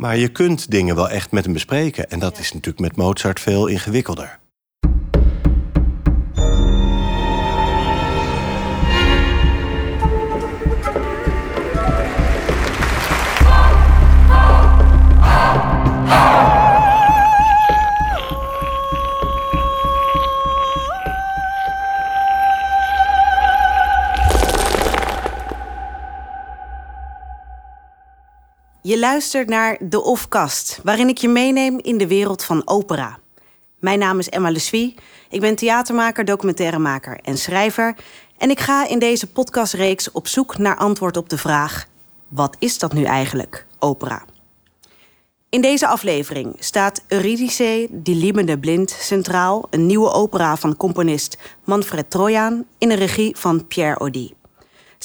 Maar je kunt dingen wel echt met hem bespreken. En dat is natuurlijk met Mozart veel ingewikkelder. Je luistert naar De Ofkast, waarin ik je meeneem in de wereld van opera. Mijn naam is Emma Leswie. Ik ben theatermaker, documentairemaker en schrijver. En ik ga in deze podcastreeks op zoek naar antwoord op de vraag: wat is dat nu eigenlijk, opera? In deze aflevering staat Eurydice, die liebende blind, centraal, een nieuwe opera van componist Manfred Trojan in de regie van Pierre Audi.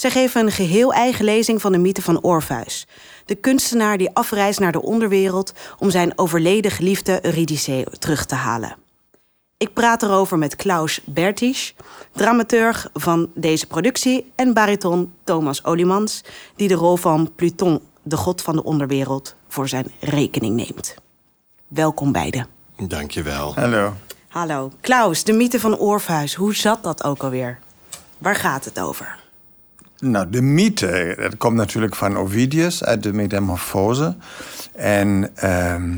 Zij geven een geheel eigen lezing van de mythe van Orpheus, de kunstenaar die afreist naar de onderwereld om zijn overleden geliefde Eurydice terug te halen. Ik praat erover met Klaus Bertisch, dramaturg van deze productie, en bariton Thomas Olimans, die de rol van Pluton, de god van de onderwereld, voor zijn rekening neemt. Welkom beiden. Dankjewel. Hallo. Hallo. Klaus, de mythe van Orpheus, hoe zat dat ook alweer? Waar gaat het over? Nou, de mythe, dat komt natuurlijk van Ovidius uit de Metamorfose. En ehm,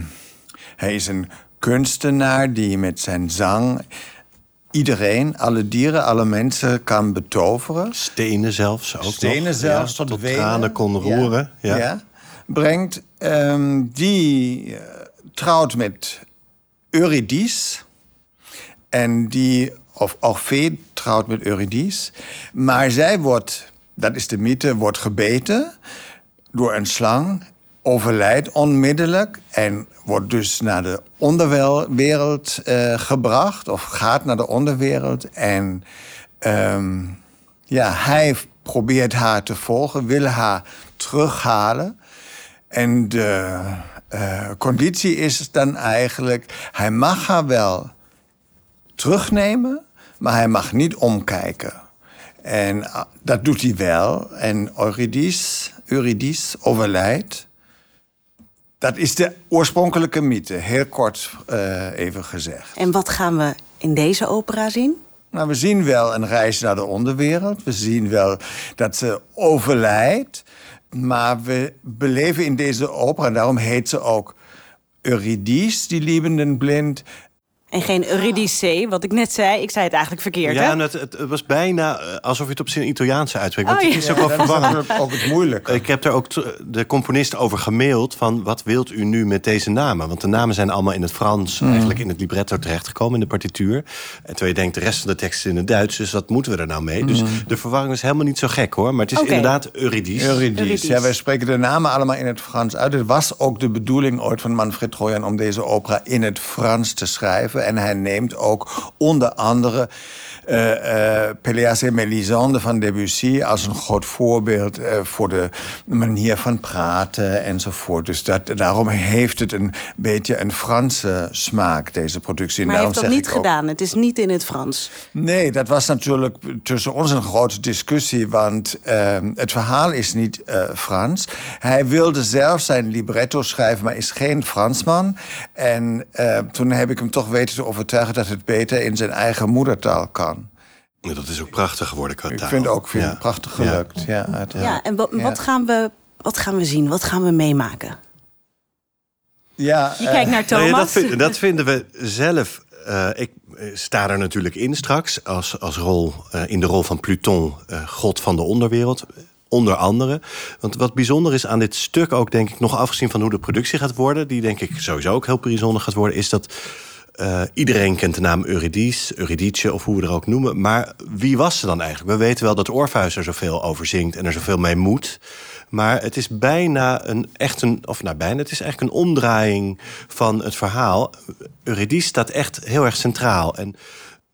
hij is een kunstenaar die met zijn zang iedereen, alle dieren, alle mensen kan betoveren. Stenen zelfs ook Stenen nog. zelfs ja, tot, wenen. tranen kon roeren. Ja. Ja. Brengt. Ehm, die eh, trouwt met Eurydice. En die, of Orphee trouwt met Eurydice. Maar zij wordt, dat is de mythe, wordt gebeten door een slang. Overlijdt onmiddellijk en wordt dus naar de onderwereld eh, gebracht. Of gaat naar de onderwereld. En ehm, ja, hij probeert haar te volgen, wil haar terughalen. En de eh, conditie is dan eigenlijk: hij mag haar wel terugnemen, maar hij mag niet omkijken. En ah, dat doet hij wel. En Eurydice, Eurydice overlijdt. Dat is de oorspronkelijke mythe, heel kort eh, even gezegd. En wat gaan we in deze opera zien? Nou, we zien wel een reis naar de onderwereld. We zien wel dat ze overlijdt. Maar we beleven in deze opera, en daarom heet ze ook Eurydice, die liebenden blind. En geen Eurydice, wat ik net zei. Ik zei het eigenlijk verkeerd, Ja, hè? het, het, het was bijna eh, alsof je het op zijn Italiaanse uitspreekt. Want Oh, het ja. is ook wel Dat is verwarrend. ook het moeilijke. Ik heb er ook de componist over gemaild van wat wilt u nu met deze namen? Want de namen zijn allemaal in het Frans, Hmm. eigenlijk in het libretto terechtgekomen in de partituur. En terwijl je denkt de rest van de tekst is in het Duits, dus wat moeten we er nou mee? Dus de verwarring is helemaal niet zo gek hoor, maar het is inderdaad Eurydice. Eurydice. Eurydice. Ja, wij spreken de namen allemaal in het Frans uit. Het was ook de bedoeling ooit van Manfred Trojan om deze opera in het Frans te schrijven. En hij neemt ook onder andere eh eh Pelléas et Mélisande van Debussy als een groot voorbeeld eh, voor de manier van praten enzovoort. Dus dat, daarom heeft het een beetje een Franse smaak, deze productie. En Maar hij heeft dat niet ook- gedaan. Het is niet in het Frans. Nee, dat was natuurlijk tussen ons een grote discussie, want ehm, het verhaal is niet Frans. Hij wilde zelf zijn libretto schrijven, maar is geen Fransman. En eh, toen heb ik hem toch weten te overtuigen dat het beter in zijn eigen moedertaal kan. Ja, Dat is ook prachtig geworden qua Ik vind ook vind Ja. het prachtig Ja. gelukt. Ja, het- Ja, en wat, Ja. wat, gaan we, wat gaan we zien? Wat gaan we meemaken? ja, Je eh, kijkt naar Nou ja, Thomas. dat, vind- dat vinden we zelf. eh, ik eh, sta er natuurlijk in straks als, als rol, eh, in de rol van Pluton, eh, god van de onderwereld. Onder andere. Want wat bijzonder is aan dit stuk ook, denk ik, nog afgezien van hoe de productie gaat worden, die denk ik sowieso ook heel bijzonder gaat worden, is dat eh, iedereen kent de naam Eurydice, Eurydice of hoe we er ook noemen. Maar wie was ze dan eigenlijk? We weten wel dat Orpheus er zoveel over zingt en er zoveel mee moet. Maar het is bijna een echt een, of nou bijna, het is eigenlijk een omdraaiing van het verhaal. Eurydice staat echt heel erg centraal. En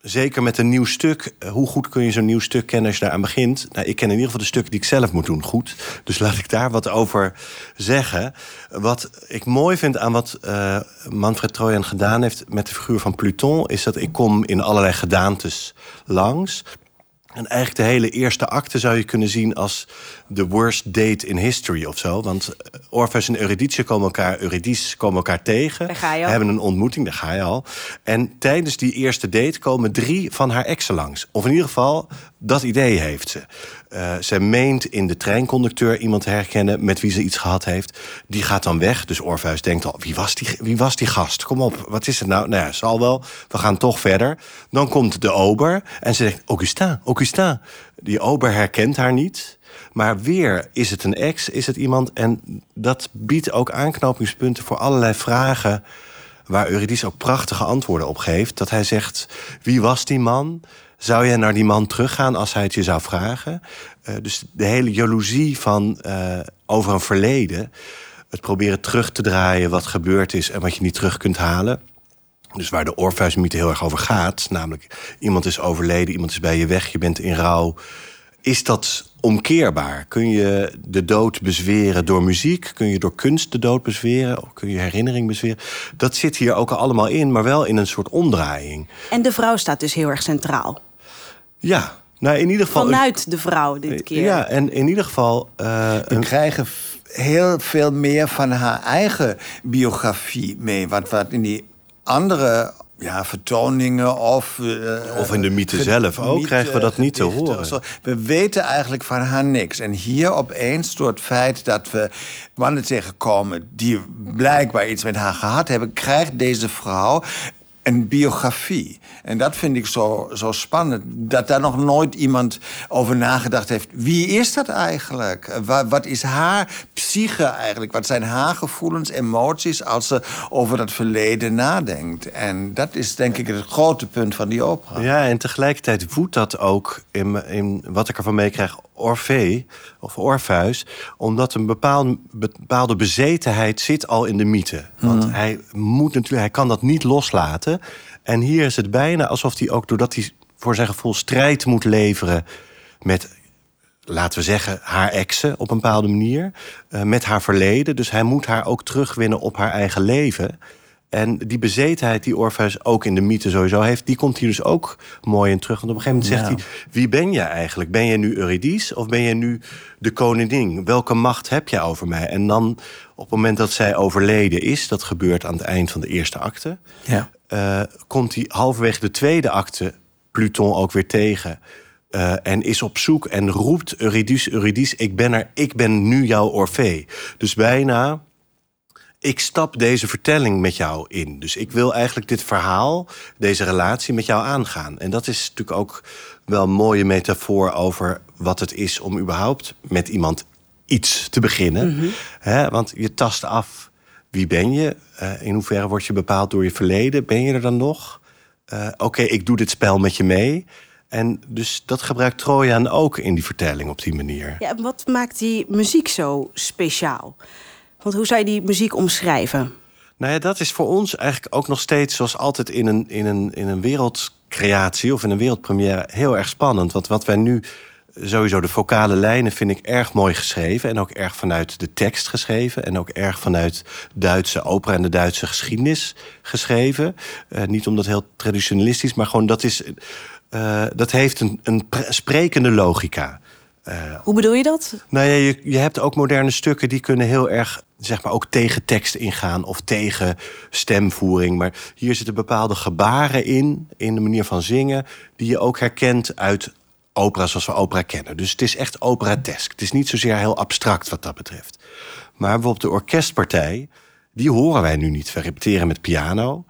zeker met een nieuw stuk, eh, hoe goed kun je zo'n nieuw stuk kennen als je daaraan begint? Nou, ik ken in ieder geval de stukken die ik zelf moet doen goed. Dus laat ik daar wat over zeggen. Wat ik mooi vind aan wat eh, Manfred Trojan gedaan heeft met de figuur van Pluton, is dat ik kom in allerlei gedaantes langs. En eigenlijk de hele eerste acte zou je kunnen zien als the worst date in history of zo. Want eh, Orpheus en Eurydice komen elkaar, Eurydice komen elkaar tegen. Daar ga je al. Hebben een ontmoeting, daar ga je al. En tijdens die eerste date komen drie van haar exen langs. Of in ieder geval, dat idee heeft ze. Uh, zij meent in de treinconducteur iemand herkennen met wie ze iets gehad heeft. Die gaat dan weg. Dus Orpheus denkt al, wie was die, wie was die gast? Kom op, wat is het nou? Nou ja, zal wel. We gaan toch verder. Dan komt de ober en ze zegt, Augustin, Augustin. Die ober herkent haar niet. Maar weer is het een ex, is het iemand. En dat biedt ook aanknopingspunten voor allerlei vragen waar Eurydice ook prachtige antwoorden op geeft. Dat hij zegt, wie was die man? Zou jij naar die man teruggaan als hij het je zou vragen? Uh, dus de hele jaloezie van uh, over een verleden. Het proberen terug te draaien wat gebeurd is en wat je niet terug kunt halen. Dus waar de Orpheus-mythe heel erg over gaat. Namelijk, iemand is overleden, iemand is bij je weg, je bent in rouw. Is dat omkeerbaar? Kun je de dood bezweren door muziek? Kun je door kunst de dood bezweren? Of kun je herinnering bezweren? Dat zit hier ook allemaal in, maar wel in een soort omdraaiing. En de vrouw staat dus heel erg centraal. Ja, nou in ieder geval. Vanuit de vrouw dit keer. Ja, en in ieder geval. Uh, We krijgen heel veel meer van haar eigen biografie mee. Wat, wat in die andere ja, vertoningen of... Uh, of in de mythe zelf ook mythe, krijgen we dat niet te horen. Zo. We weten eigenlijk van haar niks. En hier opeens door het feit dat we mannen tegenkomen... die blijkbaar iets met haar gehad hebben... krijgt deze vrouw een biografie. En dat vind ik zo, zo spannend. Dat daar nog nooit iemand over nagedacht heeft. Wie is dat eigenlijk? Wat, is haar psyche eigenlijk? Wat zijn haar gevoelens, emoties als ze over dat verleden nadenkt? En dat is denk ik het grote punt van die opera. Ja, en tegelijkertijd voedt dat ook in, in wat ik ervan meekrijg. Orfee of Orpheus, omdat een bepaalde, bepaalde bezetenheid zit al in de mythe. Want hij moet natuurlijk, hij kan dat niet loslaten. En hier is het bijna alsof hij ook, doordat hij voor zijn gevoel strijd moet leveren met, laten we zeggen, haar exen op een bepaalde manier, uh, met haar verleden. Dus hij moet haar ook terugwinnen op haar eigen leven. En die bezetenheid die Orpheus ook in de mythe sowieso heeft... die komt hier dus ook mooi in terug. Want op een gegeven moment zegt hij... wie ben je eigenlijk? Ben je nu Eurydice of ben je nu de koningin? Welke macht heb je over mij? En dan op het moment dat zij overleden is... dat gebeurt aan het eind van de eerste acte... Ja. Uh, komt hij halverwege de tweede acte Pluton ook weer tegen... Uh, en is op zoek en roept Eurydice, Eurydice, ik ben er, ik ben nu jouw Orfee. Dus bijna ik stap deze vertelling met jou in. Dus ik wil eigenlijk dit verhaal, deze relatie met jou aangaan. En dat is natuurlijk ook wel een mooie metafoor over wat het is om überhaupt met iemand iets te beginnen. Mm -hmm. want je tast af wie ben je, uh, in hoeverre word je bepaald door je verleden, ben je er dan nog? Uh, Oké, okay, ik doe dit spel met je mee. En dus dat gebruikt Trojan ook in die vertelling op die manier. Ja, wat maakt die muziek zo speciaal? Want hoe zou je die muziek omschrijven? Nou ja, dat is voor ons eigenlijk ook nog steeds, zoals altijd in een, in een, in een wereldcreatie of in een wereldpremière, heel erg spannend. Want wat wij nu, sowieso de vocale lijnen, vind ik erg mooi geschreven. En ook erg vanuit de tekst geschreven. En ook erg vanuit Duitse opera en de Duitse geschiedenis geschreven. Uh, niet omdat heel traditionalistisch, maar gewoon dat is. Uh, dat heeft een, een sprekende logica. Uh, Hoe bedoel je dat? Nou ja, je, je hebt ook moderne stukken die kunnen heel erg, zeg maar, ook tegen tekst ingaan of tegen stemvoering. Maar hier zitten bepaalde gebaren in, in de manier van zingen, die je ook herkent uit opera zoals we opera kennen. Dus het is echt operatesk. Het is niet zozeer heel abstract wat dat betreft. Maar bijvoorbeeld de orkestpartij, die horen wij nu niet. We repeteren met piano.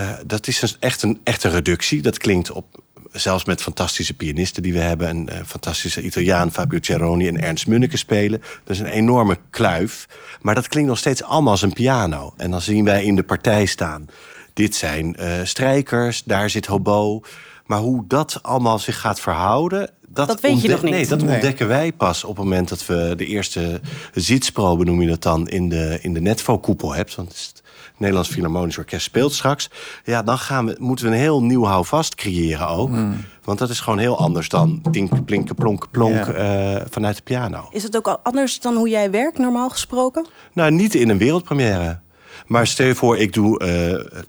Uh, dat is een, echt, een, echt een reductie. Dat klinkt op zelfs met fantastische pianisten die we hebben. Een uh, fantastische Italiaan, Fabio Cerroni en Ernst Munneke spelen. Dat is een enorme kluif. Maar dat klinkt nog steeds allemaal als een piano. En dan zien wij in de partij staan. Dit zijn uh, strijkers, daar zit hobo. Maar hoe dat allemaal zich gaat verhouden... Dat, dat weet je nog niet. Nee, dat ontdekken wij pas op het moment dat we de eerste zitsprobe, noem je dat dan, in de, in de Netvo-koepel hebt. Want het is het Nederlands Philharmonisch Orkest speelt straks. Ja, dan gaan we, moeten we een heel nieuw houvast creëren ook. Hmm. Want dat is gewoon heel anders dan dink, plinken, plonk, plonk Ja. uh, vanuit de piano. Is het ook al anders dan hoe jij werkt, normaal gesproken? Nou, niet in een wereldpremière. Maar stel je voor, ik doe uh,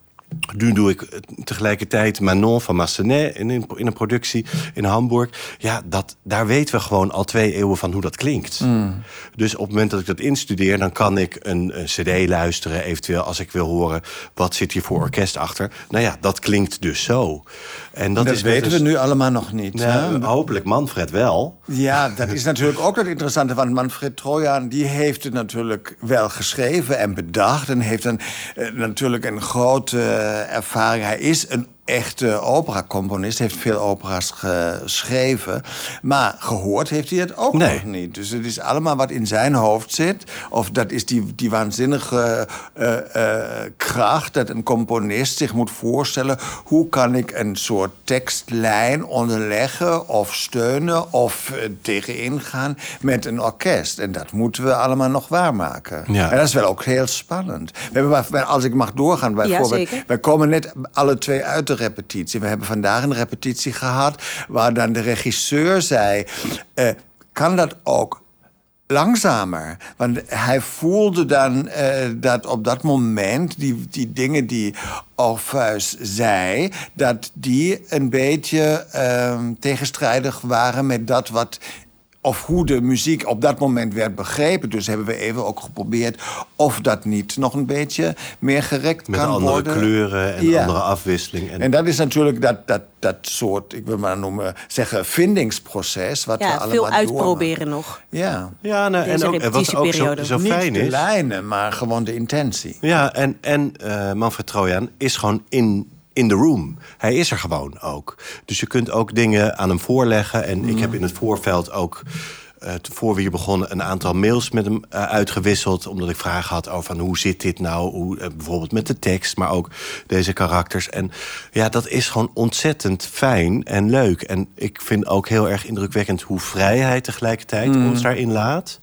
Nu doe ik tegelijkertijd Manon van Massenet in, in, een productie in Hamburg. Ja, dat, daar weten we gewoon al twee eeuwen van hoe dat klinkt. Mm. Dus op het moment dat ik dat instudeer, dan kan ik een, een cd luisteren. Eventueel als ik wil horen, wat zit hier voor orkest achter? Nou ja, dat klinkt dus zo. En dat, Dat is weten dus, we nu allemaal nog niet. Nou, hopelijk Manfred wel. Ja, dat is natuurlijk ook het interessante. Want Manfred Trojan die heeft het natuurlijk wel geschreven en bedacht. En heeft een, eh, natuurlijk een grote ervaring. Hij is een echte operacomponist. Heeft veel opera's geschreven. Maar gehoord heeft hij het ook Nee. nog niet. Dus het is allemaal wat in zijn hoofd zit. Of dat is die, die waanzinnige eh, eh, kracht dat een componist zich moet voorstellen. Hoe kan ik een soort tekstlijn onderleggen of steunen of eh, tegenin gaan met een orkest. En dat moeten we allemaal nog waarmaken. Ja. En dat is wel ook heel spannend. We hebben, als ik mag doorgaan, bijvoorbeeld. wij komen net alle twee uit de repetitie. We hebben vandaag een repetitie gehad waar dan de regisseur zei: eh, kan dat ook langzamer. Want hij voelde dan eh, dat op dat moment die, die dingen die Orpheus zei, dat die een beetje ehm, tegenstrijdig waren met dat wat. Of hoe de muziek op dat moment werd begrepen. Dus hebben we even ook geprobeerd of dat niet nog een beetje meer gerekt Met kan andere worden. kleuren en Ja. andere afwisseling. En, En dat is natuurlijk dat, dat, dat soort, ik wil maar noemen, zeggen, vindingsproces. Wat we Ja, allemaal veel doormaken. uitproberen nog. Ja. ja, nou, en, ook, wat ook zo, zo Niet fijn de is. lijnen, maar gewoon de intentie. Ja, en, en eh, Manfred Trojan is gewoon in, in the room. Hij is er gewoon ook. Dus je kunt ook dingen aan hem voorleggen. En ik heb in het voorveld ook... eh, voor we hier begonnen een aantal mails met hem eh, uitgewisseld. Omdat ik vragen had over van hoe zit dit nou? Hoe, eh, bijvoorbeeld met de tekst, maar ook deze karakters. En ja, dat is gewoon ontzettend fijn en leuk. En ik vind ook heel erg indrukwekkend hoe vrij hij tegelijkertijd ons daarin laat.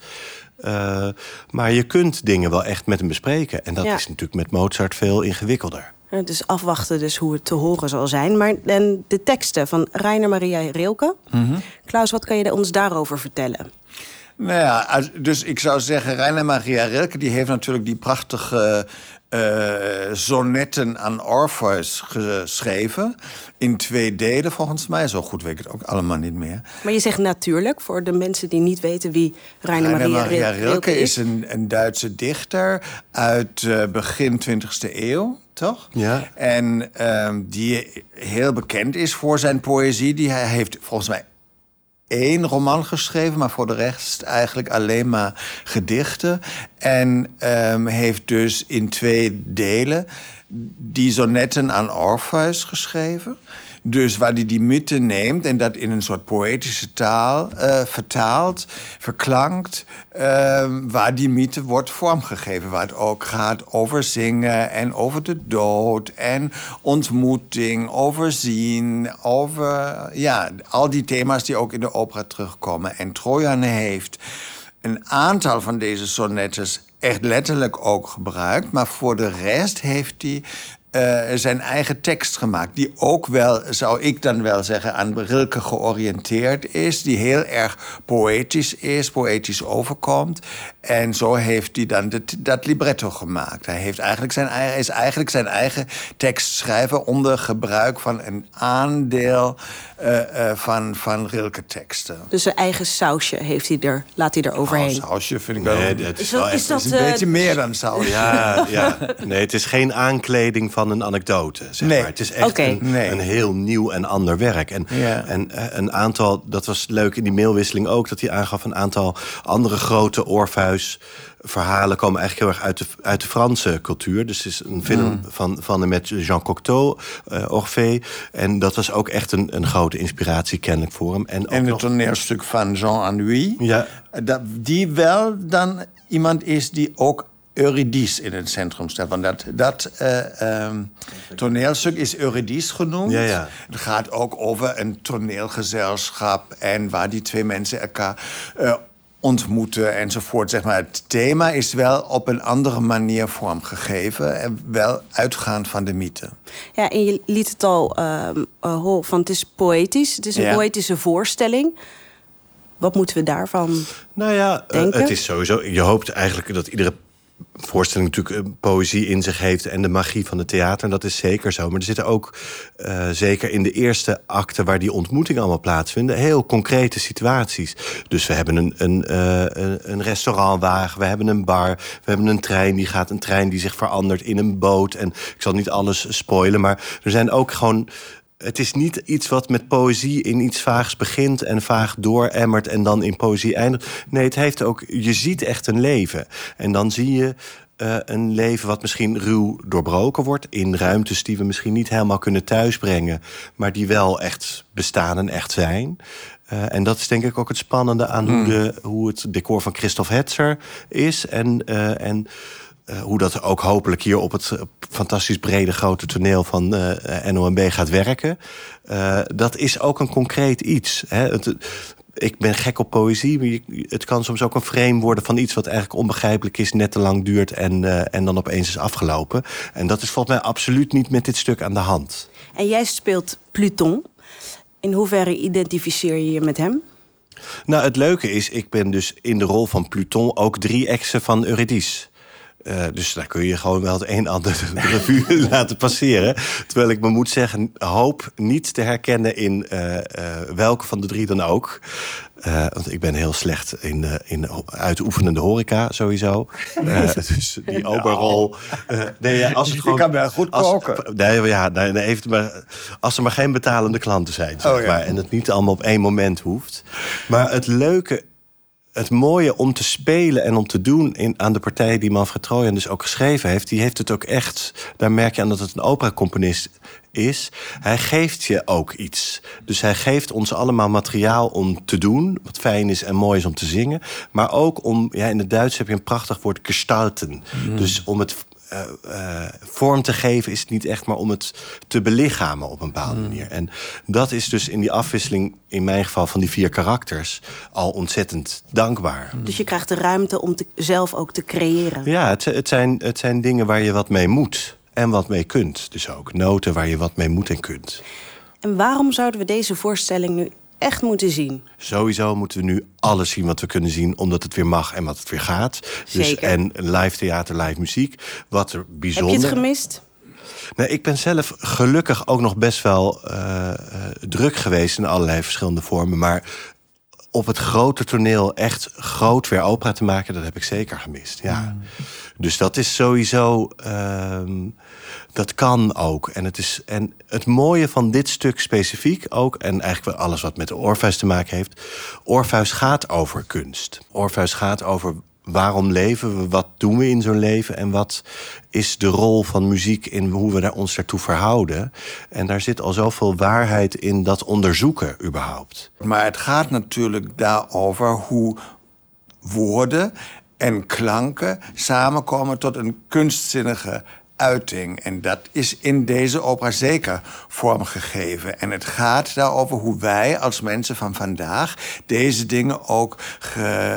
Maar je kunt dingen wel echt met hem bespreken. En dat Ja. is natuurlijk met Mozart veel ingewikkelder. Dus afwachten dus hoe het te horen zal zijn. Maar en de teksten van Rainer Maria Rilke. Klaus, wat kan je ons daarover vertellen? Nou ja, dus ik zou zeggen, Rainer Maria Rilke... die heeft natuurlijk die prachtige eh sonnetten aan Orpheus geschreven. In twee delen, volgens mij. Zo goed weet ik het ook allemaal niet meer. Maar je zegt natuurlijk, voor de mensen die niet weten wie Rainer Rainer Maria, Maria Rilke, Rilke is. is een, een Duitse dichter uit eh, begin 20e eeuw, toch? Ja. En ehm, die heel bekend is voor zijn poëzie. Die hij heeft volgens mij één roman geschreven, maar voor de rest eigenlijk alleen maar gedichten. En ehm, heeft dus in twee delen die sonnetten aan Orpheus geschreven. Dus waar hij die mythe neemt en dat in een soort poëtische taal eh, vertaalt, verklankt, ehm, waar die mythe wordt vormgegeven. Waar het ook gaat over zingen en over de dood en ontmoeting, over zien, over ja, al die thema's die ook in de opera terugkomen. En Trojan heeft een aantal van deze sonnettes echt letterlijk ook gebruikt, maar voor de rest heeft hij eh, zijn eigen tekst gemaakt. Die ook wel, zou ik dan wel zeggen, aan Rilke georiënteerd is. Die heel erg poëtisch is, poëtisch overkomt. En zo heeft hij dan dit- dat libretto gemaakt. Hij heeft eigenlijk zijn, eigen- is eigenlijk zijn eigen tekst schrijven onder gebruik van een aandeel eh, eh, van, van Rilke-teksten. Dus zijn eigen sausje heeft hij er, laat hij er overheen. Sausje vind ik wel. Nee, dat Is is dat- wel is echt- dat- is een eh, beetje meer dan saus. Ja, ja, nee, het is geen aankleding van een anekdote. Zeg Nee. maar. Het is echt een, Nee. een heel nieuw en ander werk. En, Ja. en een aantal, dat was leuk in die mailwisseling ook, dat hij aangaf een aantal andere grote Orpheus. Verhalen komen eigenlijk heel erg uit de, uit de Franse cultuur. Dus het is een film Mm. van, van en met Jean Cocteau, eh Orphée. En dat was ook echt een, een grote inspiratie kennelijk voor hem. En ook En het nog, toneelstuk van Jean Anouilh. Ja. Dat, die wel dan iemand is die ook Eurydice in het centrum staat. Want dat, dat eh, ehm, toneelstuk is Eurydice genoemd. Ja, ja. Het gaat ook over een toneelgezelschap... en waar die twee mensen elkaar eh, ontmoeten enzovoort. Zeg maar. Het thema is wel op een andere manier vormgegeven... en wel uitgaand van de mythe. Ja, en je liet het al ehm, eh, horen van het is poëtisch. Het is een Ja. poëtische voorstelling. Wat moeten we daarvan? Nou ja, eh, denken? het is sowieso. Je hoopt eigenlijk dat iedere voorstelling natuurlijk poëzie in zich heeft en de magie van het theater. En dat is zeker zo. Maar er zitten ook, uh, zeker in de eerste acte waar die ontmoeting allemaal plaatsvinden, heel concrete situaties. Dus we hebben een, een, uh, een restaurantwagen, we hebben een bar, we hebben een trein die gaat, een trein die zich verandert in een boot. En ik zal niet alles spoilen, maar er zijn ook gewoon het is niet iets wat met poëzie in iets vaags begint en vaag dooremmert en dan in poëzie eindigt. Nee, het heeft ook, je ziet echt een leven. En dan zie je uh, een leven wat misschien ruw doorbroken wordt. In ruimtes die we misschien niet helemaal kunnen thuisbrengen. Maar die wel echt bestaan en echt zijn. Uh, en dat is denk ik ook het spannende aan hoe, hmm. de, hoe het decor van Christophe Hetzer is. En, uh, en uh, hoe dat ook hopelijk hier op het fantastisch brede grote toneel van uh, NOMB gaat werken. Uh, dat is ook een concreet iets. Hè. Het, ik ben gek op poëzie. Maar het kan soms ook een frame worden van iets wat eigenlijk onbegrijpelijk is, net te lang duurt en, en dan opeens is afgelopen. En dat is volgens mij absoluut niet met dit stuk aan de hand. En jij speelt Pluton. In hoeverre identificeer je je met hem? Nou, het leuke is, ik ben dus in de rol van Pluton ook drie exen van Eurydice. Uh, dus daar kun je gewoon wel het een en ander de revue laten passeren. Terwijl ik me moet zeggen, hoop niet te herkennen in uh, uh, welke van de drie dan ook. want ik ben heel slecht in, in uitoefenende horeca sowieso. dus die oberrol. nee, als het gewoon, kan wel goed koken. Als, nee, ja, nee, nee, even maar, als er maar geen betalende klanten zijn. Zeg oh, ja. maar, en het niet allemaal op één moment hoeft. Maar het leuke het mooie om te spelen en om te doen in, aan de partij die Manfred Trojan dus ook geschreven heeft, die heeft het ook echt. Daar merk je aan dat het een operacomponist is. Hij geeft je ook iets. Dus hij geeft ons allemaal materiaal om te doen, wat fijn is en mooi is om te zingen. Maar ook om, ja, in het Duits heb je een prachtig woord, gestalten. Mm. Dus om het uh, uh, vorm te geven is het niet echt, maar om het te belichamen op een bepaalde mm. manier. En dat is dus in die afwisseling, in mijn geval van die vier karakters, al ontzettend dankbaar. Mm. Dus je krijgt de ruimte om te, zelf ook te creëren. Ja, het, het, zijn, het zijn dingen waar je wat mee moet en wat mee kunt. Dus ook noten waar je wat mee moet en kunt. En waarom zouden we deze voorstelling nu echt moeten zien. Sowieso moeten we nu alles zien wat we kunnen zien, omdat het weer mag en wat het weer gaat. Dus, Zeker. en live theater, live muziek. Wat er bijzonder. Heb je het gemist? Nee, ik ben zelf gelukkig ook nog best wel uh, uh, druk geweest in allerlei verschillende vormen. Maar op het grote toneel echt groot weer opera te maken, dat heb ik zeker gemist. Ja. Mm. Dus dat is sowieso. Uh, dat kan ook. En het, is, en het mooie van dit stuk specifiek ook, en eigenlijk alles wat met Orpheus te maken heeft. Orpheus gaat over kunst. Orpheus gaat over waarom leven we, wat doen we in zo'n leven en wat is de rol van muziek in hoe we ons daartoe verhouden. En daar zit al zoveel waarheid in dat onderzoeken überhaupt. Maar het gaat natuurlijk daarover hoe woorden en klanken samenkomen tot een kunstzinnige uiting. En dat is in deze opera zeker vormgegeven. En het gaat daarover hoe wij als mensen van vandaag deze dingen ook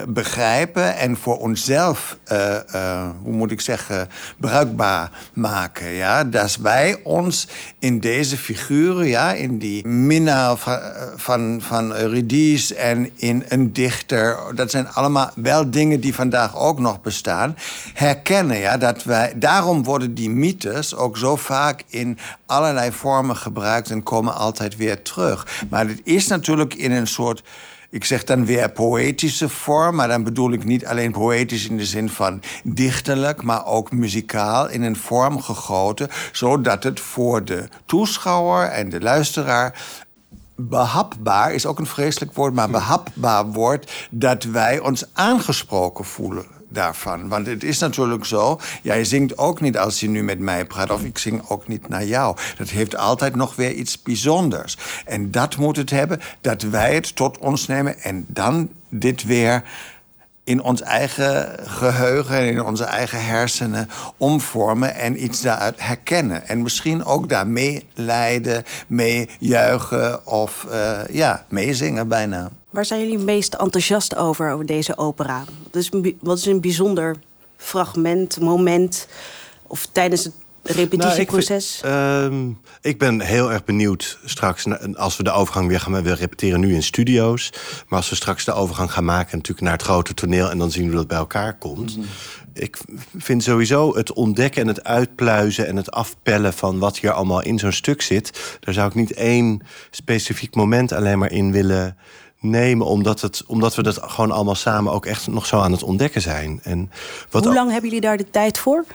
begrijpen en voor onszelf, uh, uh, hoe moet ik zeggen, bruikbaar maken. Ja? Dat wij ons in deze figuren, ja, in die minnaar van, van, van Eurydice en in een dichter, dat zijn allemaal wel dingen die vandaag ook nog bestaan, herkennen. Ja? Dat wij, daarom worden die mythes ook zo vaak in allerlei vormen gebruikt en komen altijd weer terug. Maar het is natuurlijk in een soort. Ik zeg dan weer poëtische vorm, maar dan bedoel ik niet alleen poëtisch in de zin van dichterlijk, maar ook muzikaal in een vorm gegoten, zodat het voor de toeschouwer en de luisteraar behapbaar is ook een vreselijk woord, maar behapbaar wordt dat wij ons aangesproken voelen Want het is natuurlijk zo, jij zingt ook niet als je nu met mij praat... of ik zing ook niet naar jou. Dat heeft altijd nog weer iets bijzonders. En dat moet het hebben, dat wij het tot ons nemen... en dan dit weer in ons eigen geheugen en in onze eigen hersenen omvormen en iets daaruit herkennen. En misschien ook leiden, mee juichen of uh, ja, meezingen bijna. Waar zijn jullie meest enthousiast over, over deze opera? Wat is, een, wat is een bijzonder fragment, moment of tijdens het repetitieproces? Nou, ik, uh, ik, ben heel erg benieuwd straks, als we de overgang weer gaan... we repeteren nu in studio's... maar als we straks de overgang gaan maken natuurlijk naar het grote toneel... en dan zien we dat bij elkaar komt... Mhm ik vind sowieso het ontdekken en het uitpluizen en het afpellen van wat hier allemaal in zo'n stuk zit. Daar zou ik niet één specifiek moment alleen maar in willen nemen, omdat, het, omdat we dat gewoon allemaal samen ook echt nog zo aan het ontdekken zijn. En wat Hoe lang hebben jullie daar de tijd voor?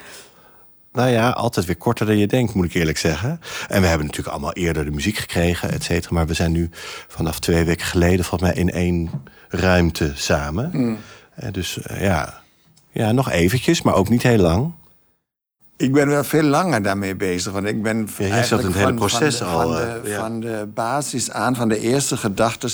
Nou ja, altijd weer korter dan je denkt, moet ik eerlijk zeggen. En we hebben natuurlijk allemaal eerder de muziek gekregen, et cetera. Maar we zijn nu vanaf twee weken geleden volgens mij in één ruimte samen. Mm. Dus eh, ja, ja, nog eventjes, maar ook niet heel lang. Ik ben wel veel langer daarmee bezig. Want ik ben ja, jij zat in het hele proces van al. Van de, eh, van de basis aan, van de eerste gedachten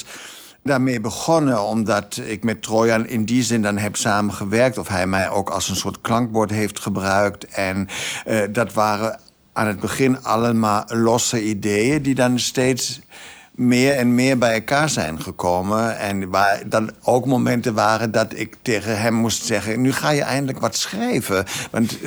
daarmee begonnen omdat ik met Trojan in die zin dan heb samengewerkt. Of hij mij ook als een soort klankbord heeft gebruikt. En uh, dat waren aan het begin allemaal losse ideeën die dan steeds meer en meer bij elkaar zijn gekomen. En waar dan ook momenten waren dat ik tegen hem moest zeggen... nu ga je eindelijk wat schrijven. Want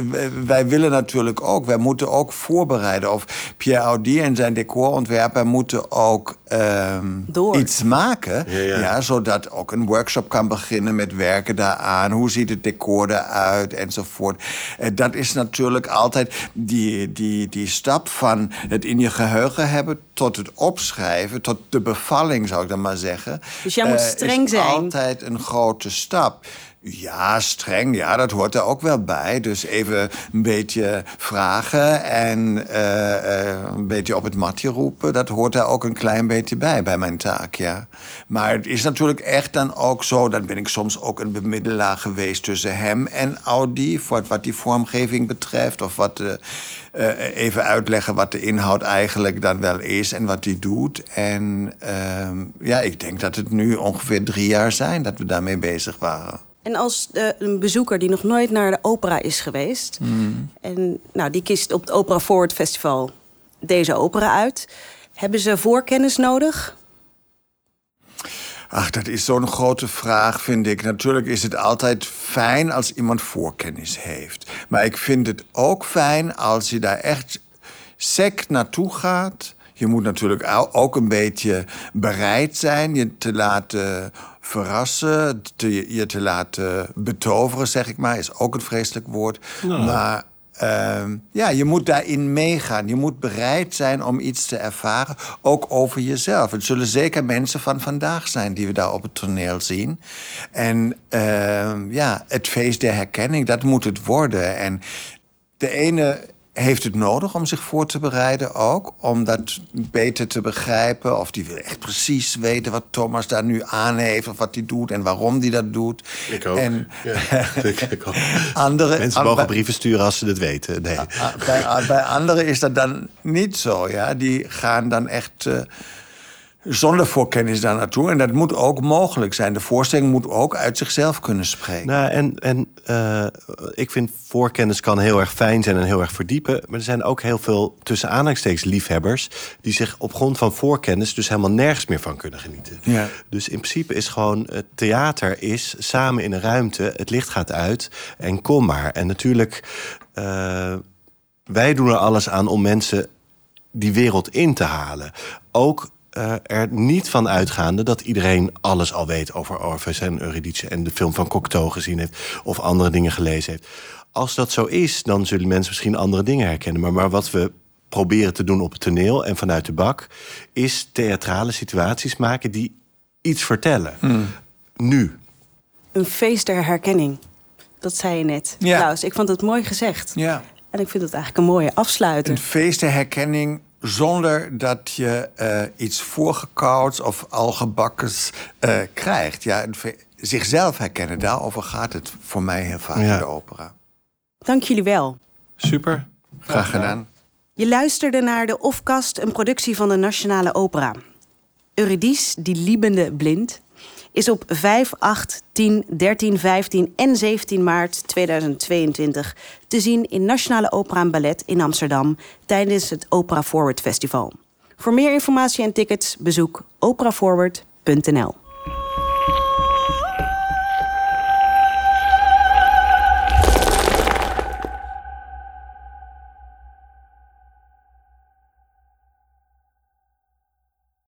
wij willen natuurlijk ook, wij moeten ook voorbereiden. Of Pierre Audi en zijn decorontwerper moeten ook uh, iets maken. Ja, zodat ook een workshop kan beginnen met werken daaraan. Hoe ziet het decor eruit enzovoort. Uh, dat is natuurlijk altijd die, die, die stap van het in je geheugen hebben... tot het opschrijven tot de bevalling, zou ik dan maar zeggen. Dus jij moet uh, streng zijn. altijd een grote stap. Ja, streng, ja, dat hoort er ook wel bij. Dus even een beetje vragen en uh, een beetje op het matje roepen... dat hoort daar ook een klein beetje bij, bij mijn taak, ja. Maar het is natuurlijk echt dan ook zo... dan ben ik soms ook een bemiddelaar geweest tussen hem en Audi... voor wat die vormgeving betreft of wat... Uh, even uitleggen wat de inhoud eigenlijk dan wel is en wat die doet. En ehm, ja, ik denk dat het nu ongeveer drie jaar zijn dat we daarmee bezig waren. En als de, een bezoeker die nog nooit naar de opera is geweest... Mm. en nou, die kiest op het Opera Forward Festival deze opera uit... hebben ze voorkennis nodig? Ach, dat is zo'n grote vraag, vind ik. Natuurlijk is het altijd fijn als iemand voorkennis heeft. Maar ik vind het ook fijn als je daar echt sec naartoe gaat... Je moet natuurlijk ook een beetje bereid zijn je te laten verrassen, te, je te laten betoveren, zeg ik maar, is ook een vreselijk woord. Maar uh, ja, je moet daarin meegaan. Je moet bereid zijn om iets te ervaren, ook over jezelf. Het zullen zeker mensen van vandaag zijn die we daar op het toneel zien. En uh, ja, het feest der herkenning, dat moet het worden. En de ene heeft het nodig om zich voor te bereiden ook. Om dat beter te begrijpen. Of die wil echt precies weten wat Thomas daar nu aan heeft. Of wat hij doet en waarom hij dat doet. Ik ook. En, ja, ik ook. Andere, Mensen mogen brieven sturen als ze het weten. Nee. Bij, bij anderen is dat dan niet zo. Ja? Die gaan dan echt... Uh, zonder voorkennis daar naartoe. En dat moet ook mogelijk zijn. De voorstelling moet ook uit zichzelf kunnen spreken. Nou, en en uh, ik vind voorkennis kan heel erg fijn zijn en heel erg verdiepen. Maar er zijn ook heel veel tussen aanhalingstekens liefhebbers... die zich op grond van voorkennis dus helemaal nergens meer van kunnen genieten. Ja. Dus in principe is gewoon het theater is samen in een ruimte... het licht gaat uit en kom maar. En natuurlijk, uh, wij doen er alles aan om mensen die wereld in te halen. Ook uh, er niet van uitgaande dat iedereen alles al weet over Orpheus en Eurydice en de film van Cocteau gezien heeft of andere dingen gelezen heeft. Als dat zo is, dan zullen mensen misschien andere dingen herkennen. Maar, maar wat we proberen te doen op het toneel en vanuit de bak, is theatrale situaties maken die iets vertellen. Hmm. Nu. Een feest der herkenning. Dat zei je net. Ja. ik vond het mooi gezegd. Ja. En ik vind het eigenlijk een mooie afsluiter. Een feest der herkenning zonder dat je uh, iets voorgekouds of algebakkens uh, krijgt. Ja, zichzelf herkennen, daarover gaat het voor mij heel vaak in de opera. Dank jullie wel. Super, graag gedaan. Je luisterde naar de Ofkast, een productie van de Nationale Opera. Eurydice, die liebende blind, is op 5, 8, 10, 13, 15 en 17 maart 2022 te zien in Nationale Opera en Ballet in Amsterdam tijdens het Opera Forward Festival. Voor meer informatie en tickets bezoek operaforward.nl.